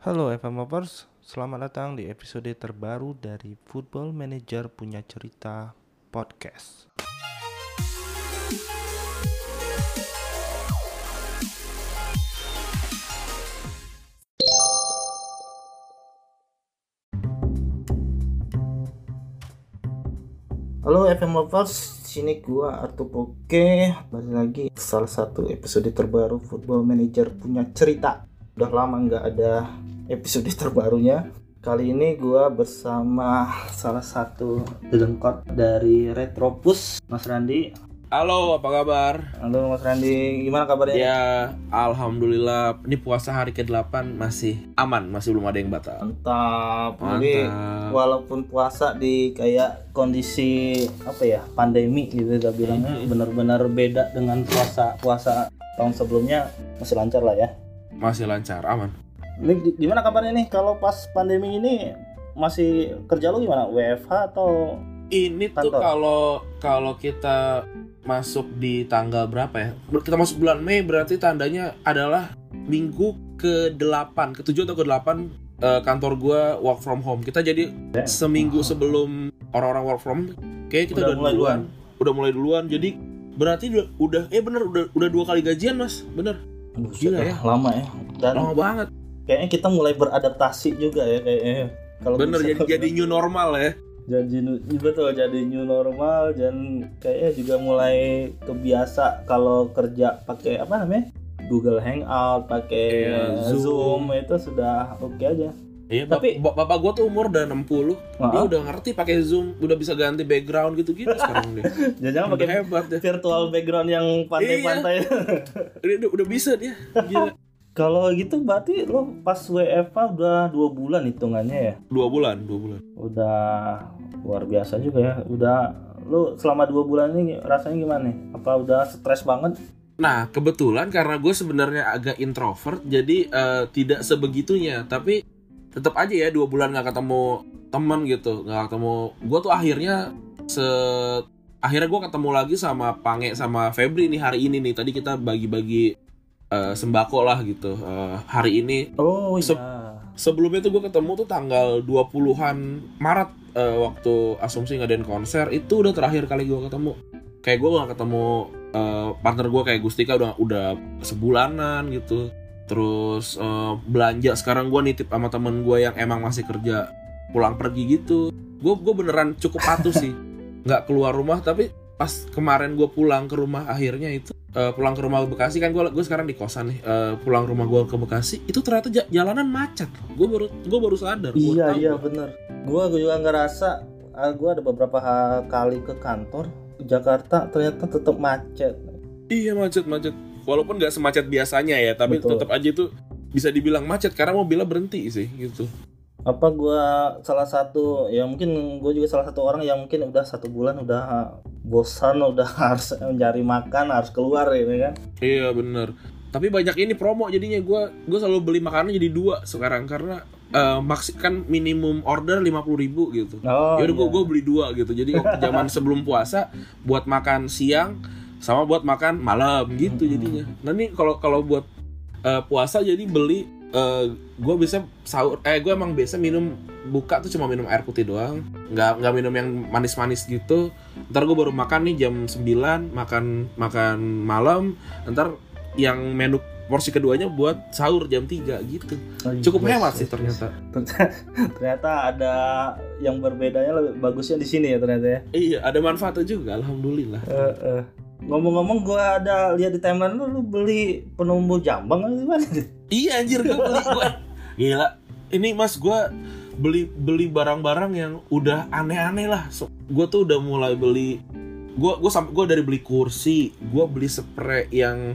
Halo FM Lovers, selamat datang di episode terbaru dari Football Manager Punya Cerita Podcast. Halo FM Lovers, sini gua Artu Poke Balik lagi salah satu episode terbaru Football Manager punya cerita Udah lama nggak ada episode terbarunya Kali ini gua bersama salah satu delengkot dari Retropus Mas Randi Halo, apa kabar? Halo Mas Randi, gimana kabarnya? Ya, alhamdulillah. Ini puasa hari ke-8 masih aman, masih belum ada yang batal. Mantap. Jadi Mantap. walaupun puasa di kayak kondisi apa ya pandemi gitu udah bilangnya benar-benar beda dengan puasa puasa tahun sebelumnya masih lancar lah ya. Masih lancar, aman. Ini gi- gimana kabarnya nih kalau pas pandemi ini masih kerja lu gimana? WFH atau Ini tuh Kantor. kalau kalau kita masuk di tanggal berapa ya? Kita masuk bulan Mei berarti tandanya adalah minggu ke-8, ke-7 atau ke-8 eh, kantor gua work from home. Kita jadi seminggu sebelum orang-orang work from kayak kita Udah udah, mulai duluan. Udah mulai duluan. Jadi berarti udah, udah eh bener udah udah dua kali gajian, Mas. Bener. Buset, Gila ya. lama ya. Dan Lama banget. kayaknya kita mulai beradaptasi juga ya kayaknya. Kalau Bener bisa- jadi jadi new normal ya. jadi nu- betul jadi new normal dan kayaknya juga mulai kebiasa kalau kerja pakai apa namanya Google Hangout pakai Iya, Zoom. Zoom. itu sudah oke aja Iya, Tapi- tapi bapak gua tuh umur udah 60, dia Maaf, udah ngerti pakai Zoom, udah bisa ganti background gitu-gitu sekarang dia. jangan Udah pakai hebat deh. virtual background yang pantai-pantai Udah, udah, udah bisa dia. Gila. kalau gitu berarti lo pas WFA udah dua bulan hitungannya ya Dua bulan, dua bulan. udah luar biasa juga ya udah lo selama dua bulan ini rasanya gimana nih apa udah stres banget Nah, kebetulan karena gue sebenarnya agak introvert, jadi eh, tidak sebegitunya. Tapi tetap aja ya dua bulan nggak ketemu teman gitu, nggak ketemu. Gue tuh akhirnya se akhirnya gue ketemu lagi sama Pange sama Febri nih hari ini nih. Tadi kita bagi-bagi eh, sembako lah gitu eh, hari ini. oh Se- iya sebelumnya tuh gue ketemu tuh tanggal 20-an Maret eh, waktu Asumsi ngadain konser itu udah terakhir kali gue ketemu kayak gue gak ketemu eh, partner gue kayak Gustika udah udah sebulanan gitu terus eh, belanja sekarang gue nitip sama temen gue yang emang masih kerja pulang pergi gitu. Gue gue beneran cukup patuh sih. Nggak keluar rumah tapi pas kemarin gue pulang ke rumah akhirnya itu eh, pulang ke rumah Bekasi kan gue gue sekarang di kosan nih eh, pulang rumah gue ke Bekasi itu ternyata ja- jalanan macet. Gue baru gue baru sadar Gua Iya iya bener. Gua juga ngerasa ah, gua ada beberapa kali ke kantor Jakarta ternyata tetap macet. iya macet macet walaupun nggak semacet biasanya ya tapi Betul. tetap aja itu bisa dibilang macet karena mobilnya berhenti sih gitu Apa gua salah satu ya mungkin gua juga salah satu orang yang mungkin udah satu bulan udah bosan udah harus mencari makan harus keluar gitu kan. iya bener tapi banyak ini promo jadinya gue gue selalu beli makanan jadi dua sekarang karena eh, maksi kan minimum order 50.000 ribu gitu Oh. ya udah gue iya. gue beli dua gitu jadi waktu zaman sebelum puasa buat makan siang sama buat makan malam gitu Mm-mm. jadinya nah ini kalau kalau buat eh, puasa jadi beli gue bisa sahur eh gue emang biasa minum buka tuh cuma minum air putih doang nggak nggak minum yang manis-manis gitu ntar gue baru makan nih jam 9 makan makan malam ntar yang menu porsi keduanya buat sahur jam 3 gitu Oh, iya. cukup Yes, hemat sih yes, ternyata yes. ternyata ada yang berbedanya lebih bagusnya di sini ya ternyata ya. iya ada manfaatnya juga alhamdulillah Eh, eh. Ngomong-ngomong gua ada lihat di timeline lu, lu beli penumbuh jambang atau gimana? Iya anjir gue beli gue. Gila. Ini Mas gue beli beli barang-barang yang udah aneh-aneh lah. So, gue tuh udah mulai beli gue gue sampai gue dari beli kursi, gue beli spray yang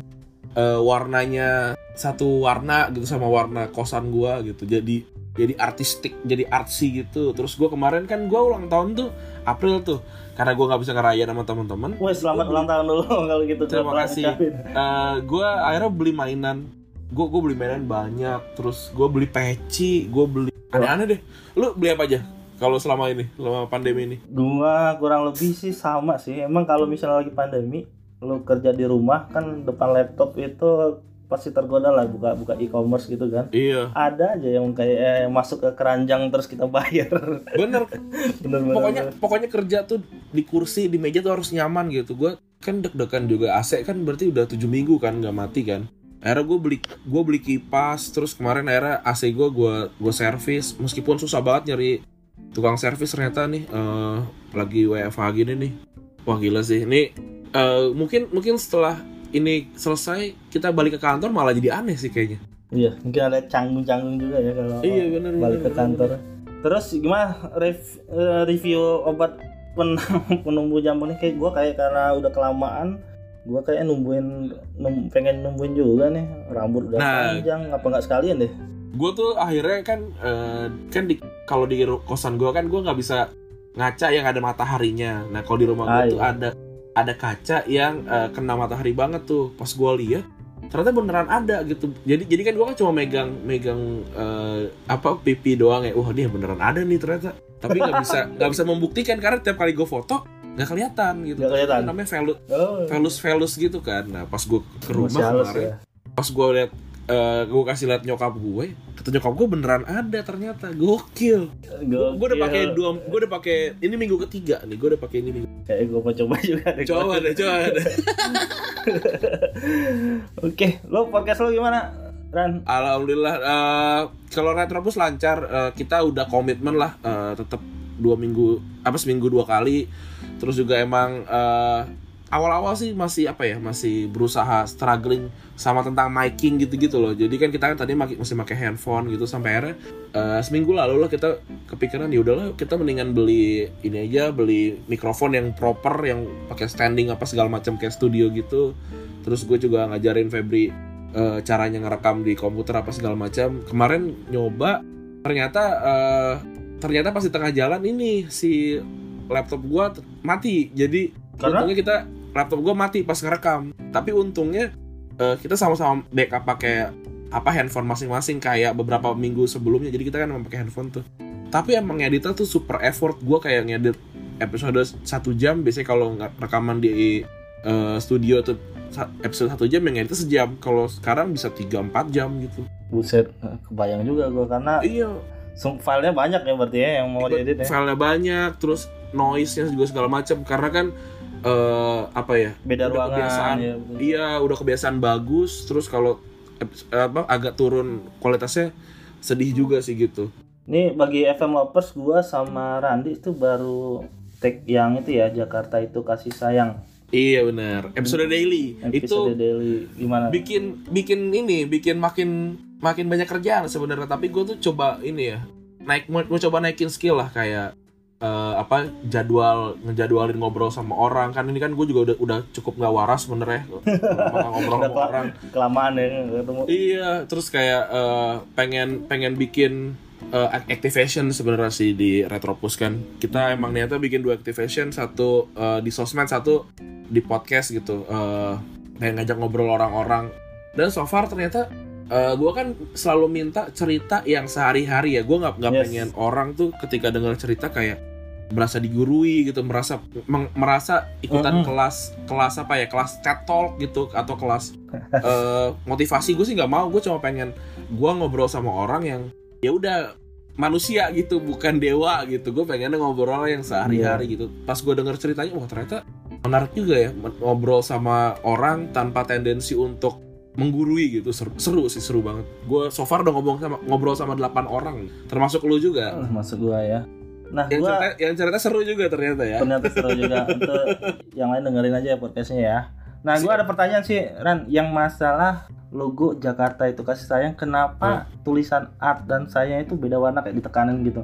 eh, warnanya satu warna gitu sama warna kosan gue gitu. Jadi jadi artistik, jadi artsy gitu. Terus gue kemarin kan gue ulang tahun tuh April tuh, karena gue nggak bisa ngerayain sama teman-teman. Wah selamat ulang tahun dulu kalau gitu. Terima kasih. ucapin. gue akhirnya beli mainan gue gue beli mainan banyak terus gue beli peci gue beli aneh-aneh deh lu beli apa aja kalau selama ini selama pandemi ini Gua kurang lebih sih sama sih. Emang kalau misalnya lagi pandemi, lu kerja di rumah kan depan laptop itu pasti tergoda lah buka buka e-commerce gitu kan iya ada aja yang kayak eh, masuk ke keranjang terus kita bayar bener bener bener pokoknya pokoknya kerja tuh di kursi di meja tuh harus nyaman gitu. Gue kan deg-degan juga. AC kan berarti udah tujuh minggu kan nggak mati kan. Akhirnya gue beli gue beli kipas terus kemarin akhirnya AC gue gue gue servis. Meskipun susah banget nyari tukang servis ternyata nih eh, lagi WFH gini nih. Wah gila sih. Ini eh, mungkin mungkin setelah ini selesai kita balik ke kantor malah jadi aneh sih kayaknya. Iya mungkin ada canggung-canggung juga ya kalau Iya, bener, balik bener, ke kantor. terus gimana rev- eh, review obat pen penumbuh jamur nih kayak gue kayak karena udah kelamaan gue kayak numbuhin num, pengen numbuhin juga nih rambut udah Nah. panjang apa nggak sekalian deh gue tuh akhirnya kan eh, kan di kalau di kosan gue kan gue nggak bisa ngaca yang ada mataharinya nah kalau di rumah gue Ah, tuh iya. ada ada kaca yang eh, kena matahari banget tuh pas gue lihat ternyata beneran ada gitu. Jadi jadi kan gue kan cuma megang megang eh, apa pipi doang ya. Wah dia beneran ada nih ternyata. Tapi nggak bisa nggak bisa membuktikan karena tiap kali gue foto nggak kelihatan gitu. Nggak kelihatan. Itu namanya velus oh. velus velus gitu kan. Nah pas gue ke rumah kemarin ya. pas gue liat gue kasih liat nyokap gue kata nyokap gue beneran ada ternyata gokil. Gue udah pakai dua gue udah pakai ini minggu ketiga nih gue udah pakai ini minggu. Kayak gue mau coba juga deh coba deh coba deh. Oke lo podcast lo gimana Ran? Alhamdulillah eh, kalau retrobus lancar eh, kita udah komitmen lah eh, tetap dua minggu apa seminggu dua kali. Terus juga emang eh, awal-awal sih masih apa ya masih berusaha struggling sama tentang miking gitu-gitu loh. Jadi kan kita kan tadi masih pakai handphone gitu sampai akhirnya eh, seminggu lalu lah kita kepikiran ya udahlah kita mendingan beli ini aja beli mikrofon yang proper yang pakai standing apa segala macam kayak studio gitu. Terus gue juga ngajarin Febri eh, caranya ngerekam di komputer apa segala macam. Kemarin nyoba ternyata eh, ternyata pas di tengah jalan ini si laptop gua t- mati. Jadi Karena? untungnya kita laptop gua mati pas ngerekam. Tapi untungnya eh, kita sama-sama backup pakai apa handphone masing-masing kayak beberapa minggu sebelumnya. Jadi kita kan pakai handphone tuh. Tapi emang ngeditnya tuh super effort. Gua kayak ngedit episode satu jam. Biasanya kalau nggak rekaman di eh, studio tuh episode satu jam yang ngeditnya sejam. Kalau sekarang bisa 3-4 jam gitu. Buset kebayang juga gue karena iya. filenya banyak ya berarti ya yang mau diedit ya. filenya banyak terus noise-nya juga segala macam karena kan eh, apa ya? Beda udah ruangan kebiasaan. ya betul. iya udah kebiasaan bagus terus kalau eps- apa agak turun kualitasnya sedih juga sih gitu. Ini bagi FM Lovers gua sama Randi itu baru tag yang itu ya Jakarta itu kasih sayang. Iya benar. Episode daily. Episode itu daily gimana? bikin bikin ini bikin makin makin banyak kerjaan sebenarnya. Tapi gue tuh coba ini ya naik mau coba naikin skill lah kayak eh, apa jadwal ngejadwalin ngobrol sama orang kan ini kan gue juga udah udah cukup nggak waras sebenarnya Ngomong- ngobrol sama orang kelamaan ya ketemu. Iya, terus kayak eh, pengen pengen bikin eh, activation sebenarnya sih di Retropus kan. Kita emang niatnya bikin dua activation, satu eh, di sosmed, satu di podcast gitu. Eh kayak ngajak ngobrol orang-orang. Dan so far ternyata eh gue kan selalu minta cerita yang sehari-hari ya. Gue nggak nggak Yes. pengen orang tuh ketika dengar cerita kayak merasa digurui gitu, merasa meng- merasa ikutan Mm-mm. kelas kelas apa ya, kelas TED Talk gitu atau kelas eh, motivasi. Gue sih nggak mau gue cuma pengen gue ngobrol sama orang yang ya udah manusia gitu bukan dewa gitu. Gue pengennya ngobrol yang sehari-hari gitu. Pas gue denger ceritanya wah ternyata menarik juga ya ngobrol sama orang tanpa tendensi untuk menggurui gitu. Seru, seru sih seru banget. Gue so far udah ngomong sama ngobrol sama 8 orang termasuk lu juga. Ah, Masuk gua ya. Nah, yang gua cerita yang cerita seru juga ternyata ya ternyata seru juga untuk yang lain dengerin aja ya podcastnya ya. Nah, gua ada pertanyaan sih, Ran, yang masalah logo Jakarta itu kasih sayang, kenapa tulisan art dan saya itu beda warna kayak ditekanin gitu?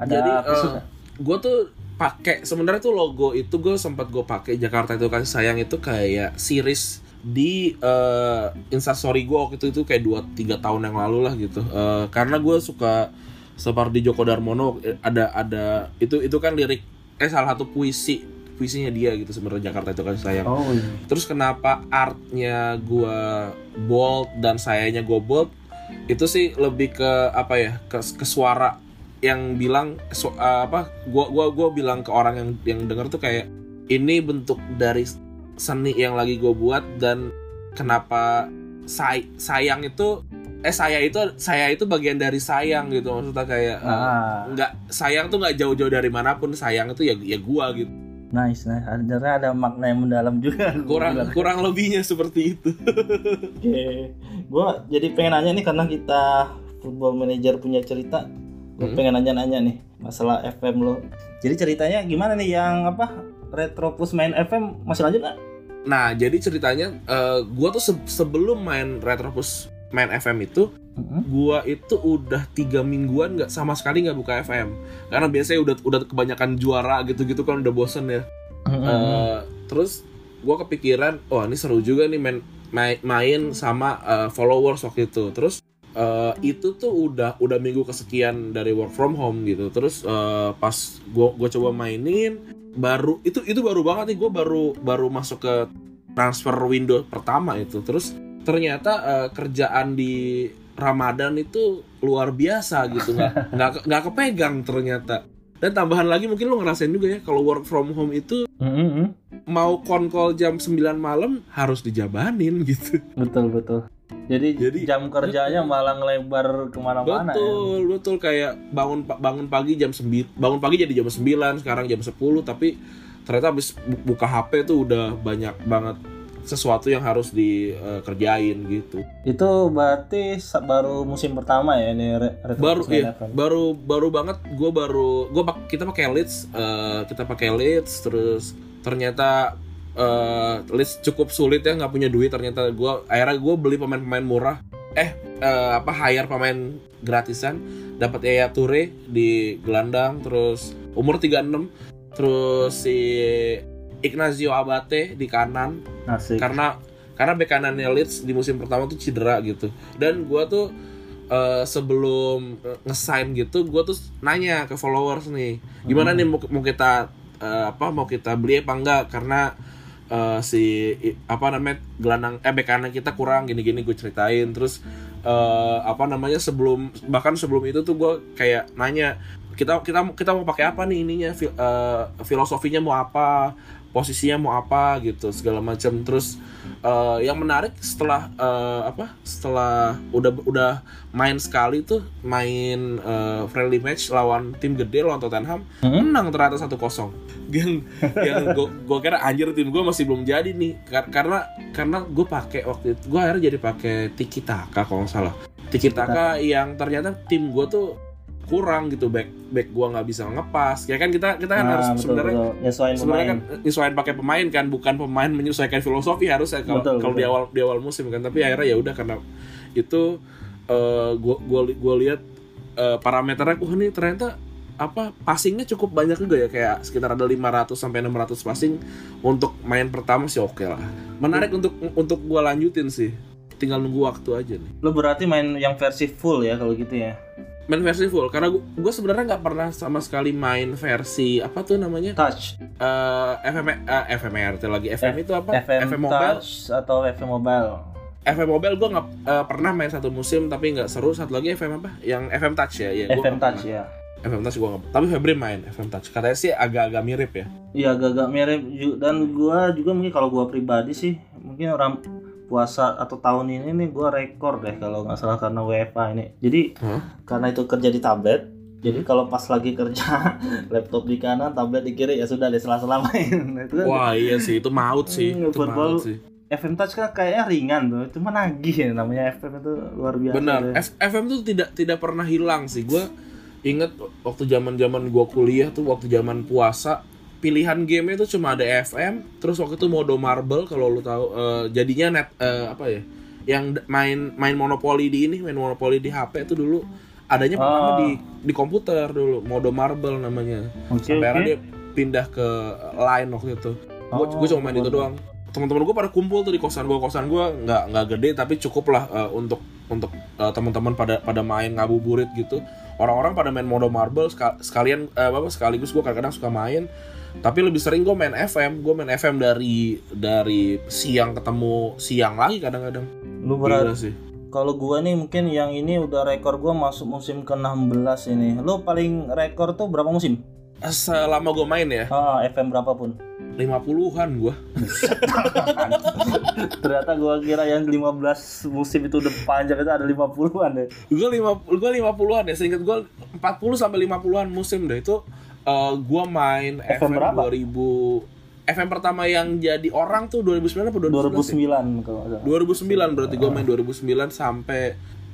Ada Jadi, khusus nggak? gue tuh pakai sebenarnya tuh logo itu gue sempat gue pakai Jakarta itu kasih sayang itu kayak series di eh instastory gue waktu itu itu kayak 2 3 tahun yang lalu lah gitu Eh, karena gue suka seperti Joko Darmono eh, ada ada itu itu kan lirik eh salah satu puisi puisinya dia gitu sebenarnya Jakarta itu kasih sayang Oh, iya. Terus kenapa artnya gua bold dan sayanya gue bold itu sih lebih ke apa ya ke, ke suara yang bilang su- eh, apa gua gua gua bilang ke orang yang yang denger tuh kayak ini bentuk dari seni yang lagi gue buat dan kenapa say sayang itu eh saya itu saya itu bagian dari sayang gitu maksudnya kayak eh, Ah. nggak sayang tuh nggak jauh-jauh dari mana pun sayang itu ya ya gua gitu Nice, nice. Sebenarnya ada makna yang mendalam juga. kurang kurang lebihnya seperti itu Oke, gua jadi pengen nanya nih karena kita football manager punya cerita. Gue Hmm. pengen nanya-nanya nih masalah FM lo. Jadi ceritanya gimana nih yang apa? Retropus main FM masih lanjut nggak? nah jadi ceritanya eh, gua tuh se- sebelum main Retropus main FM itu gua itu udah tiga mingguan nggak sama sekali nggak buka FM karena biasanya udah udah kebanyakan juara gitu-gitu kan udah bosen ya. Eh, terus gua kepikiran oh ini seru juga nih main main, main sama eh, followers waktu itu. Terus eh, itu tuh udah udah minggu kesekian dari work from home gitu. Terus eh, pas gua gua coba mainin baru itu itu baru banget nih gue baru baru masuk ke transfer window pertama itu. Terus ternyata eh, kerjaan di Ramadan itu luar biasa gitu nggak nggak ke- nggak kepegang ternyata. Dan tambahan lagi mungkin lo ngerasain juga ya kalau work from home itu mau konkol jam 9 malam harus dijabanin gitu. Betul betul. Jadi, Jadi- jam kerjanya malah ngelebar ke mana-mana ya. betul betul. Kayak bangun bangun pagi jam 9 bangun pagi jadi jam 9 sekarang jam 10 tapi ternyata habis bu- buka HP tuh udah banyak banget sesuatu yang harus dikerjain gitu. Itu berarti baru musim pertama ya ini Re- baru iya. Baru baru banget gue baru gue kita pakai leads eh, kita pakai leads terus ternyata eh, leads cukup sulit ya nggak punya duit ternyata gue akhirnya gue beli pemain-pemain murah. Eh eh, apa hire pemain gratisan. Dapat Yaya Toure di gelandang terus umur 36 terus si Ignacio Abate di kanan. Asik. karena karena bek kanannya Leeds di musim pertama tuh cedera gitu. Dan gua tuh eh, sebelum eh, ngesign gitu gua tuh nanya ke followers nih gimana nih mau, mau kita eh, apa mau kita beli apa enggak? Karena eh, si apa namanya gelandang eh bek kanan kita kurang gini-gini gue ceritain. Terus eh, apa namanya sebelum bahkan sebelum itu tuh gue kayak nanya kita kita kita mau pakai apa nih ininya? Fil- eh, filosofinya mau apa posisinya mau apa gitu segala macam. Terus eh, yang menarik setelah eh, apa setelah udah udah main sekali tuh main eh, friendly match lawan tim gede lawan Tottenham Hmm? menang ternyata 1-0 yang yang gue kira anjir tim gue masih belum jadi nih. Kar- karena karena gue pakai waktu itu gue akhirnya jadi pakai Tiki Taka kalau nggak salah. Tiki Taka yang ternyata tim gue tuh kurang gitu back back gue nggak bisa ngepas. Ya kan kita kita kan Nah, harus betul, sebenarnya betul. nyesuaiin sebenarnya pemain. kan nyesuaiin pakai pemain kan bukan pemain menyesuaikan filosofi harusnya kalau Betul, kalau di awal di awal musim kan. Tapi akhirnya ya udah karena itu eh, gua gua gua lihat eh, parameternya wah nih ternyata apa passingnya cukup banyak juga ya. Kayak sekitar ada 500 sampai 600 passing untuk main pertama sih oke lah. Menarik untuk untuk gua lanjutin sih. Tinggal nunggu waktu aja nih. Lu berarti main yang versi full ya kalau gitu ya. Main versi full karena gua, gua sebenarnya nggak pernah sama sekali main versi apa tuh namanya Touch, eh FM eh, FMRT lagi FM itu apa? FM, Mobile. Touch atau FM Mobile. FM Mobile gue nggak eh, pernah main satu musim tapi nggak seru. Satu lagi FM apa? Yang FM Touch ya? Iya, gua FM Touch pernah. ya. FM Touch gue nggak. Tapi Febri main FM Touch. Katanya sih agak-agak mirip ya. Iya agak-agak mirip dan gua juga mungkin kalau gua pribadi sih mungkin orang puasa atau tahun ini nih gua rekor deh kalau nggak salah karena WFA ini. Jadi Hah? Karena itu kerja di tablet. Jadi kalau pas lagi kerja laptop di kanan, tablet di kiri ya sudah deh sela-sela main. Itu kan Wah iya sih itu maut sih. Hmm, itu football. maut sih. FM Touch kan kayaknya ringan tuh, cuma nagih ya namanya FM itu luar biasa. Benar. FM tuh tidak tidak pernah hilang sih. Gue inget waktu zaman zaman gue kuliah tuh waktu zaman puasa pilihan game itu cuma ada FM terus waktu itu mode marble kalau lu tahu eh, jadinya net eh, apa ya yang main main monopoli di ini main monopoli di HP itu dulu adanya pertama Oh. di di komputer dulu mode marble namanya. Oke, sampai akhirnya dia pindah ke line waktu itu. Gue Oh, cuma main itu doang. Teman-teman gue pada kumpul tuh di kosan gue kosan gue nggak nggak gede tapi cukup lah eh, untuk untuk eh, teman-teman pada pada main ngabuburit gitu. Orang-orang pada main mode marble sekalian eh, apa sekaligus gue kadang-kadang suka main tapi lebih sering gue main FM gue main FM dari dari siang ketemu siang lagi kadang-kadang Lu berarti kalau gua nih mungkin yang ini udah rekor gua masuk musim ke-16 ini. Lu paling rekor tuh berapa musim? selama gue main ya Ah, FM berapapun. 50-an gue Ternyata gua kira yang 15 musim itu udah panjang itu ada 50-an deh. gue lima gue lima puluhan ya seingat gue 40 sampai 50-an musim deh itu eh, gue main FM FM, berapa? 2000 FM pertama yang jadi orang tuh 2009 apa 2011 ya? 2009 kalau nggak salah. 2009 berarti gue main 2009 sampai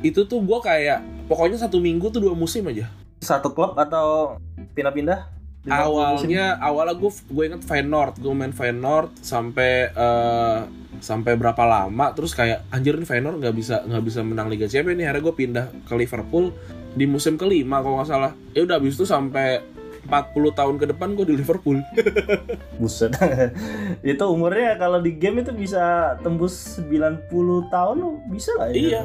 itu tuh gue kayak pokoknya satu minggu tuh dua musim aja Satu klub atau pindah-pindah? Waktu musim? awalnya awalnya gue gue inget Feyenoord gue main Feyenoord sampai eh, sampai berapa lama terus kayak anjir nih Feyenoord nggak bisa nggak bisa menang Liga Champions nih akhirnya gue pindah ke Liverpool di musim kelima kalau nggak salah ya udah habis itu sampai 40 tahun ke depan gue di Liverpool. Buset. itu umurnya kalau di game itu bisa tembus 90 tahun loh, bisa lah ya. iya.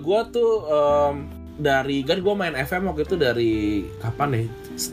Gue tuh em, dari kan gue main FM waktu itu dari kapan nih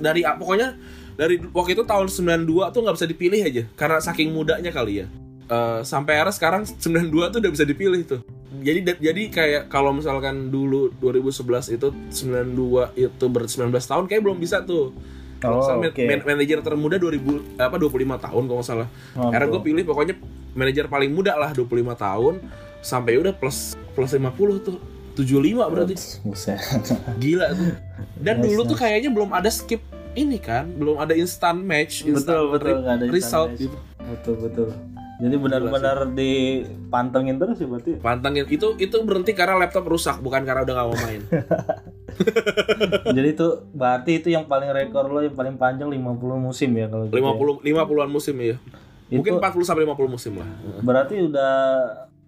dari ah, pokoknya dari waktu itu tahun 92 tuh nggak bisa dipilih aja karena saking mudanya kali ya. Eh, sampai era sekarang 92 tuh udah bisa dipilih tuh. Jadi jadi kayak kalau misalkan dulu 2011 itu 92 itu ber 19 tahun kayak belum bisa tuh kalau Oh, salah man- manajer termuda 2000 apa 25 tahun kalau nggak salah. Oh, era gue pilih pokoknya manajer paling muda lah 25 tahun sampai udah plus plus 50 tuh. 75 berarti. Buset. gila tuh. Dan Nice, dulu tuh kayaknya belum ada skip ini kan belum ada instant match instant betul betul re- nggak ada instant result match. gitu. Betul betul. Jadi benar-benar dipantengin terus ya berarti. pantengin. Itu itu berhenti karena laptop rusak bukan karena udah gak mau main. Jadi itu berarti itu yang paling rekor lo yang paling panjang 50 musim ya kalau gitu. ya. 50 50-an musim ya Itu mungkin 40 sampai 50 musim lah. Berarti udah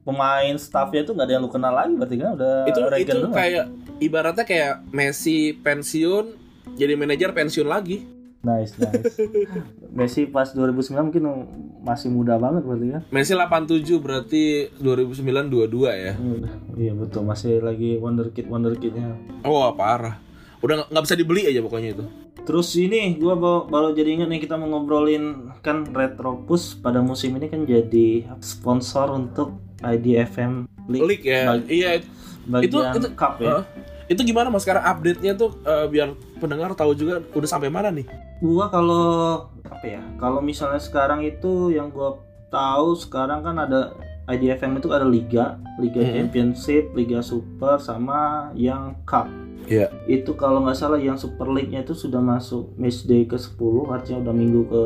pemain staffnya itu nggak ada yang lu kenal lagi berarti kan? Udah itu itu kayak ibaratnya kayak Messi pensiun jadi manajer pensiun lagi nice nice. Messi pas 2009 mungkin masih muda banget berarti kan. Messi 87 berarti 2009 22 ya Udah, Iya betul masih lagi wonderkid wonderkidnya. oh parah udah nggak- bisa dibeli aja pokoknya itu Terus ini gua baru, baru jadi ingat nih kita mau ngobrolin kan Retropus pada musim ini kan jadi sponsor untuk IDFM League, League ya Bag- iya bagian itu- itu- cup ya. Hah? Itu gimana mas sekarang update nya tuh eh, biar pendengar tahu juga udah sampai mana nih Gua kalau apa ya? Kalau misalnya sekarang itu yang gua tahu sekarang kan ada IDFM itu ada liga, liga Mhm. championship, liga super sama yang cup. Iya. Itu kalau nggak salah yang Super League-nya itu sudah masuk match day ke 10, artinya udah minggu ke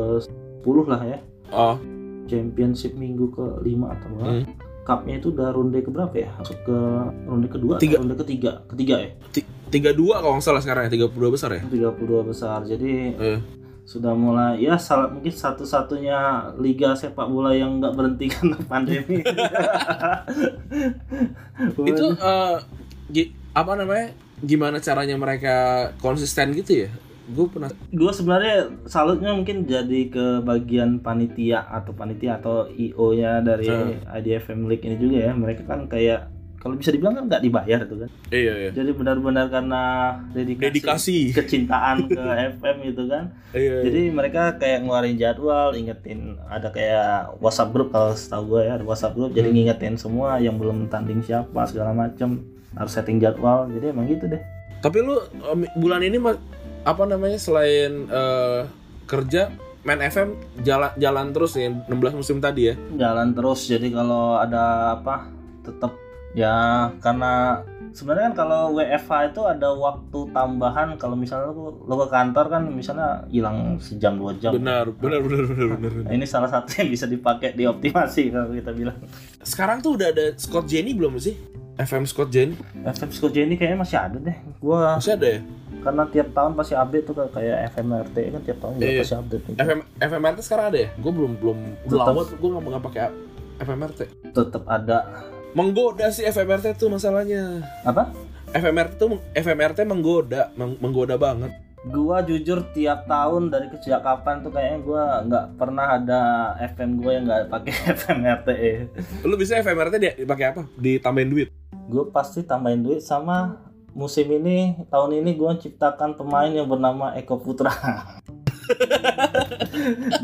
10 lah ya. oh Championship minggu ke 5 atau berapa? Hmm. Cup-nya itu udah ronde ke berapa ya? Masuk ke ronde kedua Tiga. ronde ketiga? Ketiga ya? tiga dua kalau nggak salah sekarang ya tiga puluh besar ya 32 besar. Jadi Eh. sudah mulai ya salah mungkin satu-satunya liga sepak bola yang nggak berhenti karena pandemi. itu gi- apa namanya gimana caranya mereka konsisten gitu ya gue pernah gue sebenarnya salutnya mungkin jadi ke bagian panitia atau panitia atau IO nya dari Hmm. IDFM League ini juga ya. Mereka kan kayak kalau bisa dibilang kan nggak dibayar tuh kan. Iya iya. Jadi benar-benar karena dedikasi, dedikasi. kecintaan ke FM gitu kan. Iya, iya. jadi mereka kayak ngeluarin jadwal ingetin ada kayak WhatsApp grup kalau setahu gue ya ada WhatsApp grup jadi Hmm. ngingetin semua yang belum tanding siapa segala macem. Harus setting jadwal. Jadi emang gitu deh. Tapi lu em, bulan ini apa namanya selain eh, kerja main FM jalan jalan terus nih 16 musim tadi ya? Jalan terus jadi kalau ada apa tetap ya karena sebenarnya kan kalau WFH itu ada waktu tambahan kalau misalnya lo, lo ke kantor kan misalnya hilang sejam dua jam. Benar benar benar benar benar Nah, ini salah satu yang bisa dipakai dioptimasi kalau kita bilang. Sekarang tuh udah ada Scott Jenny belum sih? FM Scott Jenny? FM Scott Jenny kayaknya masih ada deh. Gua masih ada ya karena tiap tahun pasti update tuh kayak FMRT kan tiap tahun juga Iya. pasti update gitu. FM FMRT sekarang ada ya? Gue belum belum udah lama tuh gue nggak pakai FMRT tetap ada. Menggoda sih FMRT tuh masalahnya. Apa? FMRT tuh FMRT menggoda meng- menggoda banget. Gua jujur tiap tahun dari sejak kapan tuh kayaknya gua nggak pernah ada FM gua yang nggak pakai FM RTE. lu bisa FMRT dia dipakai apa? Ditambahin duit? Gue pasti tambahin duit sama musim ini tahun ini gua ciptakan pemain yang bernama Eko Putra.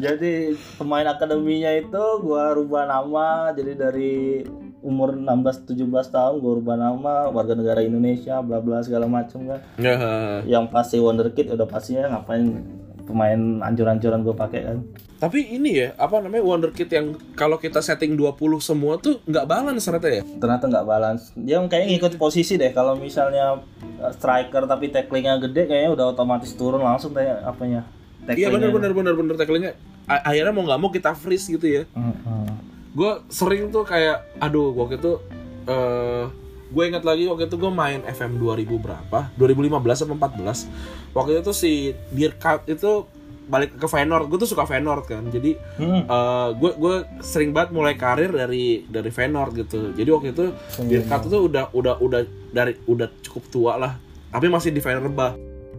jadi pemain akademinya itu gua rubah nama jadi dari umur 16 17 tahun gua rubah nama warga negara Indonesia bla bla segala macam kan ya yang pasti wonderkid udah pastinya ngapain pemain ancur-ancuran gue pakai kan Tapi ini ya, apa namanya wonderkid yang kalau kita setting 20 semua tuh nggak balance ternyata ya? ternyata nggak balance dia kayak ngikut posisi deh kalau misalnya uh, striker tapi tacklingnya gede kayaknya udah otomatis turun langsung kayak apanya Iya bener bener bener bener tacklingnya. Akhirnya mau nggak mau kita freeze gitu ya. Mm-mm. Gue sering tuh kayak, aduh waktu itu eh gue ingat lagi waktu itu gue main FM 2000 berapa? 2015 atau 14. Waktu itu si Dirkat itu balik ke Feyenoord. Gue tuh suka Feyenoord kan. Jadi Hmm. eh gue gue sering banget mulai karir dari dari Feyenoord gitu. Jadi waktu itu Dirkat itu udah udah udah dari udah cukup tua lah. Tapi masih di Feyenoord bah.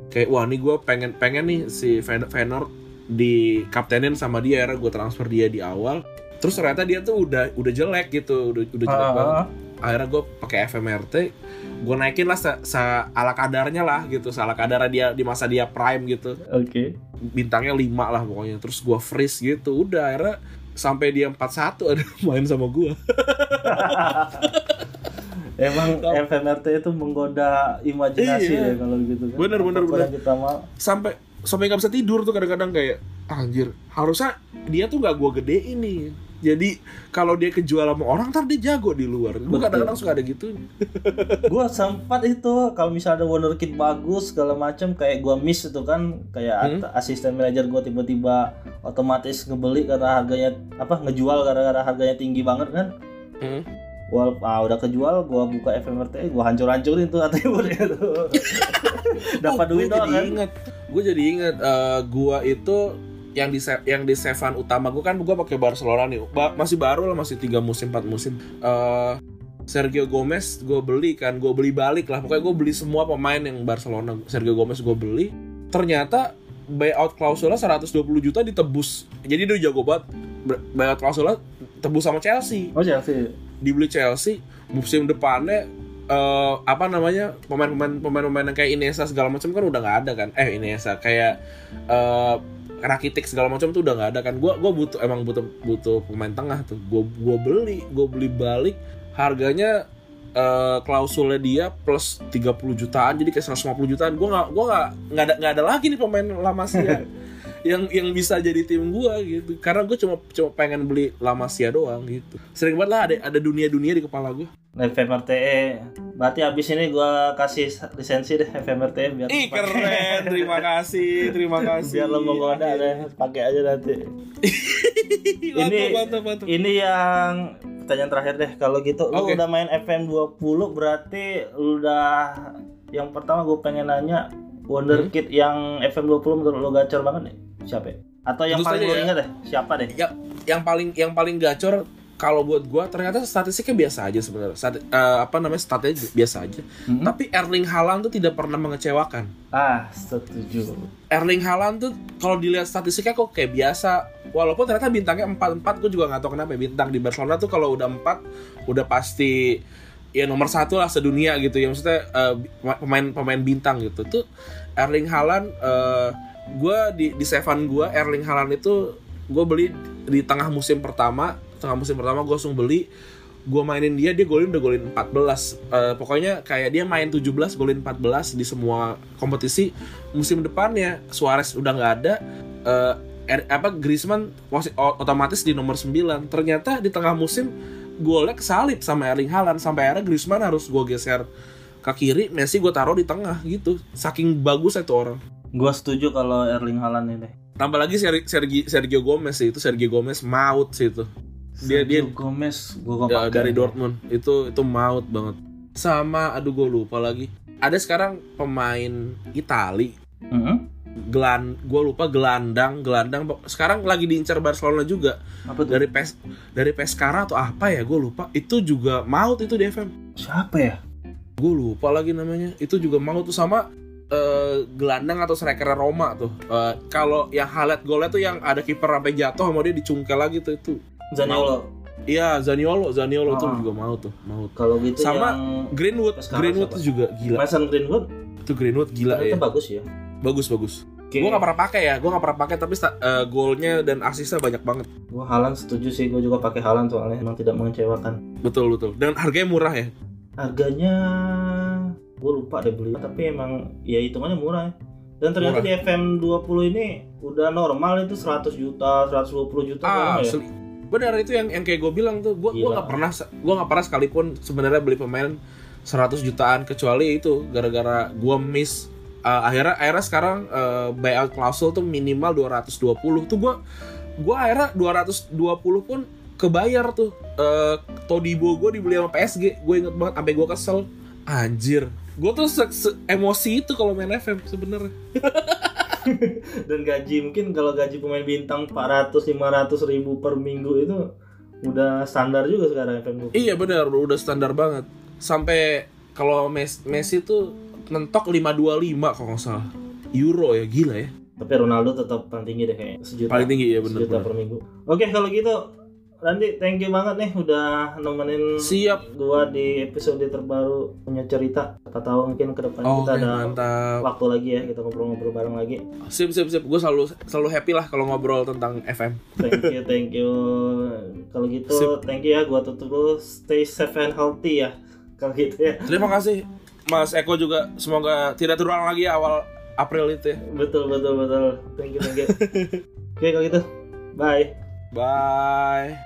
Kayak wah nih gue pengen pengen nih si Feyenoord di kaptenin sama dia era gue transfer dia di awal. Terus ternyata dia tuh udah udah jelek gitu, udah udah jelek Ah, banget. Ah. Akhirnya gue pakai FMRT, gue naikin lah se, se- ala kadarnya lah gitu, ala kadar dia di masa dia prime gitu oke bintangnya 5 lah pokoknya terus gua freeze gitu udah akhirnya sampai dia 41 ada main sama gua Emang FMRT itu menggoda imajinasi Iya. ya kalau gitu kan. Bener, bener, Apa pun bener. kita sampai sampai nggak bisa tidur tuh kadang-kadang kayak anjir harusnya dia tuh nggak gua gede ini jadi kalau dia kejual sama orang ntar dia jago di luar gua Betul. kadang-kadang suka ada gitu gua sempat itu kalau misalnya ada wonderkid bagus segala macam kayak gua miss itu kan kayak at- asisten manajer gua tiba-tiba otomatis ngebeli karena harganya apa ngejual gara-gara harganya tinggi banget kan. Hmm. Wal, ah, udah kejual, gua buka FMRT, gua hancur-hancurin tuh atributnya tuh. Dapat Oh, duit gua doang kan. inget gue jadi inget eh, gua itu yang di yang di sevan utama gue kan gue pakai Barcelona nih. Ba- masih baru lah masih tiga musim empat musim. Eh, Sergio Gomez gue beli kan gue beli balik lah. Pokoknya gue beli semua pemain yang Barcelona Sergio Gomez gue beli. Ternyata buyout klausulnya 120 juta ditebus. Jadi dia jago banget. Buyout klausulnya tebus sama Chelsea. Oh Chelsea. dibeli Chelsea musim depannya eh, apa namanya pemain-pemain pemain-pemain yang kayak Iniesta segala macam kan udah nggak ada kan. Eh Iniesta kayak eh Rakitic segala macam tuh udah nggak ada kan. Gua gua butuh emang butuh butuh pemain tengah tuh. Gua gua beli gua beli balik. Harganya eh, klausulnya dia plus 30 jutaan jadi kayak 150 jutaan. Gua nggak gua nggak nggak ada nggak ada lagi nih pemain La Masia yang yang bisa jadi tim gua gitu. Karena gue cuma cuma pengen beli La Masia doang gitu. Sering banget lah ada ada dunia dunia di kepala gue FMRTE. Berarti abis ini gua kasih lisensi deh FMRTE biar ih keren. Terima kasih terima kasih. Biar lo menggoda deh pakai aja nanti. Ini mantap, mantap. ini yang pertanyaan terakhir deh. Kalau gitu lu Oke. udah main FM 20 berarti lu udah yang pertama gue pengen nanya Wonderkid yang FM 20 menurut lo gacor banget nih siapa ya? atau yang Tentu paling lo ya. ingat deh? Siapa deh? Yang yang paling yang paling gacor kalau buat gua ternyata statistiknya biasa aja sebenarnya. Stati- eh, apa namanya statnya biasa aja. Mhm. tapi Erling Haaland tuh tidak pernah mengecewakan. Ah setuju. Erling Haaland tuh kalau dilihat statistiknya kok kayak biasa. Walaupun ternyata bintangnya 4-4 gue juga nggak tahu kenapa ya. bintang di Barcelona tuh kalau udah 4 udah pasti ya nomor satu lah sedunia gitu ya. Maksudnya eh, pemain pemain bintang gitu. Tuh Erling Haaland eh, gue di di Sevan gue Erling Haaland itu gue beli di tengah musim pertama tengah musim pertama gue langsung beli gue mainin dia dia golin udah golin 14 Eh, pokoknya kayak dia main 17 golin 14 di semua kompetisi. Musim depannya Suarez udah nggak ada eh, Er- apa Griezmann otomatis di nomor 9 ternyata di tengah musim golnya kesalip sama Erling Haaland. Sampai akhirnya Griezmann harus gue geser ke kiri Messi gue taruh di tengah gitu. Saking bagus itu orang gue setuju kalau Erling Haaland ini. Tambah lagi Ser- Sergi- Sergio Gomez sih itu Sergio Gomez maut sih itu. Dia dia Sergio Gomez gue Ya, dari Dortmund. Itu itu maut banget. Sama aduh gue lupa lagi. Ada sekarang pemain Itali. Gelan gue lupa gelandang gelandang. Sekarang lagi diincar Barcelona juga. Apa tuh? Dari pes dari Pescara atau apa ya gue lupa. Itu juga maut itu di FM siapa ya? Gue lupa lagi namanya. Itu juga maut. Tuh sama eh, gelandang atau striker Roma tuh. Eh, kalau yang highlight golnya tuh yang ada kiper sampai jatuh sama dia dicungkel lagi tuh itu. Zaniolo. Iya Zaniolo. Zaniolo tuh Ah. juga maut tuh maut kalau gitu Sama yang Greenwood. Greenwood siapa? tuh juga gila. Mason Greenwood? Itu Greenwood gila itu ya. bagus ya. Bagus bagus. Oke. gue gak pernah pakai ya gue gak pernah pakai tapi eh, golnya dan asisnya banyak banget. Gua Halan setuju sih, gue juga pakai Halan soalnya emang tidak mengecewakan. betul betul. Dan harganya murah ya? Harganya gue lupa deh beli, tapi emang ya hitungannya murah. ya. Dan ternyata Murah. di FM 20 ini udah normal itu 100 juta, 120 juta Ah, ya. Benar itu yang yang kayak gue bilang tuh, gue gue nggak pernah gue nggak pernah sekalipun sebenarnya beli pemain 100 jutaan kecuali itu gara-gara gue miss uh, akhirnya akhirnya sekarang uh, buyout klausul tuh minimal 220 tuh gue gue akhirnya 220 pun kebayar tuh uh, Todibo gue dibeli sama PSG gue inget banget sampai gue kesel anjir gue tuh se- se- emosi itu kalau main FM sebenarnya Dan gaji mungkin kalau gaji pemain bintang 400 500 ribu per minggu itu udah standar juga sekarang FM 20. Iya benar, udah standar banget. Sampai kalau Mes- Messi tuh mentok 525 kalau nggak salah. Euro ya, gila ya. Tapi Ronaldo tetap paling tinggi deh kayaknya sejuta. Paling tinggi ya benar. sejuta per minggu. Oke kalau gitu Randy thank you banget nih udah nemenin Siap. gua di episode terbaru punya cerita. Siapa tahu mungkin ke depan Oke, kita ada mantap. waktu lagi ya kita ngobrol-ngobrol bareng lagi. Sip, sip, sip. Gue selalu selalu happy lah kalau ngobrol tentang FM. Thank you, thank you. Kalau gitu, Sip. thank you ya. Gua tutup dulu. Stay safe and healthy ya. Kalau gitu ya. Terima kasih Mas Eko juga. Semoga tidak terulang lagi ya awal April itu ya. Betul, betul, betul. Thank you, thank you. Oke, kalau gitu, bye. Bye.